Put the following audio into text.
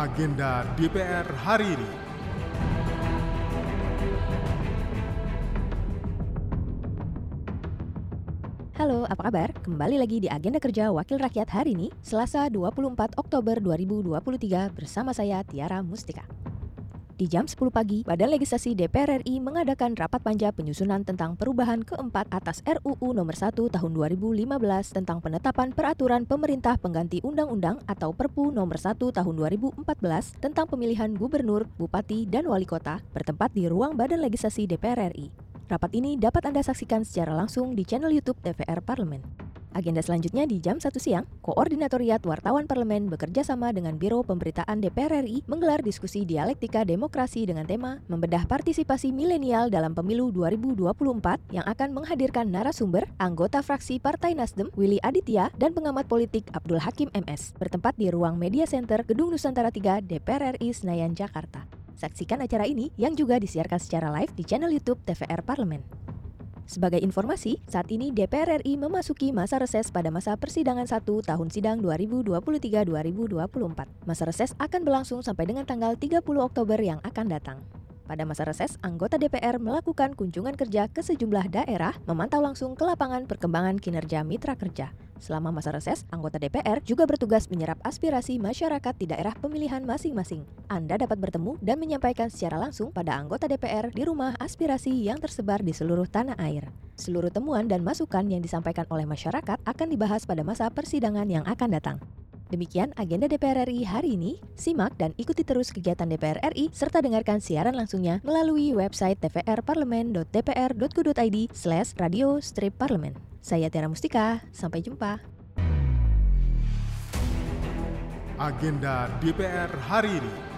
agenda DPR hari ini. Halo, apa kabar? Kembali lagi di Agenda Kerja Wakil Rakyat hari ini, Selasa 24 Oktober 2023 bersama saya Tiara Mustika. Di jam 10 pagi, Badan Legislasi DPR RI mengadakan rapat panja penyusunan tentang perubahan keempat atas RUU nomor 1 tahun 2015 tentang penetapan peraturan pemerintah pengganti undang-undang atau Perpu nomor 1 tahun 2014 tentang pemilihan gubernur, bupati, dan wali kota bertempat di ruang Badan Legislasi DPR RI. Rapat ini dapat Anda saksikan secara langsung di channel YouTube DPR Parlemen. Agenda selanjutnya di jam 1 siang, Koordinatoriat Wartawan Parlemen bekerja sama dengan Biro Pemberitaan DPR RI menggelar diskusi dialektika demokrasi dengan tema membedah partisipasi milenial dalam pemilu 2024 yang akan menghadirkan narasumber anggota fraksi Partai Nasdem Willy Aditya dan pengamat politik Abdul Hakim MS bertempat di ruang Media Center Gedung Nusantara 3 DPR RI Senayan Jakarta. Saksikan acara ini yang juga disiarkan secara live di channel YouTube TVR Parlemen. Sebagai informasi, saat ini DPR RI memasuki masa reses pada masa persidangan 1 tahun sidang 2023-2024. Masa reses akan berlangsung sampai dengan tanggal 30 Oktober yang akan datang. Pada masa reses, anggota DPR melakukan kunjungan kerja ke sejumlah daerah, memantau langsung ke lapangan perkembangan kinerja mitra kerja. Selama masa reses, anggota DPR juga bertugas menyerap aspirasi masyarakat di daerah pemilihan masing-masing. Anda dapat bertemu dan menyampaikan secara langsung pada anggota DPR di rumah aspirasi yang tersebar di seluruh tanah air. Seluruh temuan dan masukan yang disampaikan oleh masyarakat akan dibahas pada masa persidangan yang akan datang. Demikian agenda DPR RI hari ini. Simak dan ikuti terus kegiatan DPR RI serta dengarkan siaran langsungnya melalui website tvrparlemen.dpr.go.id slash radio strip parlemen. Saya Tiara Mustika, sampai jumpa. Agenda DPR hari ini.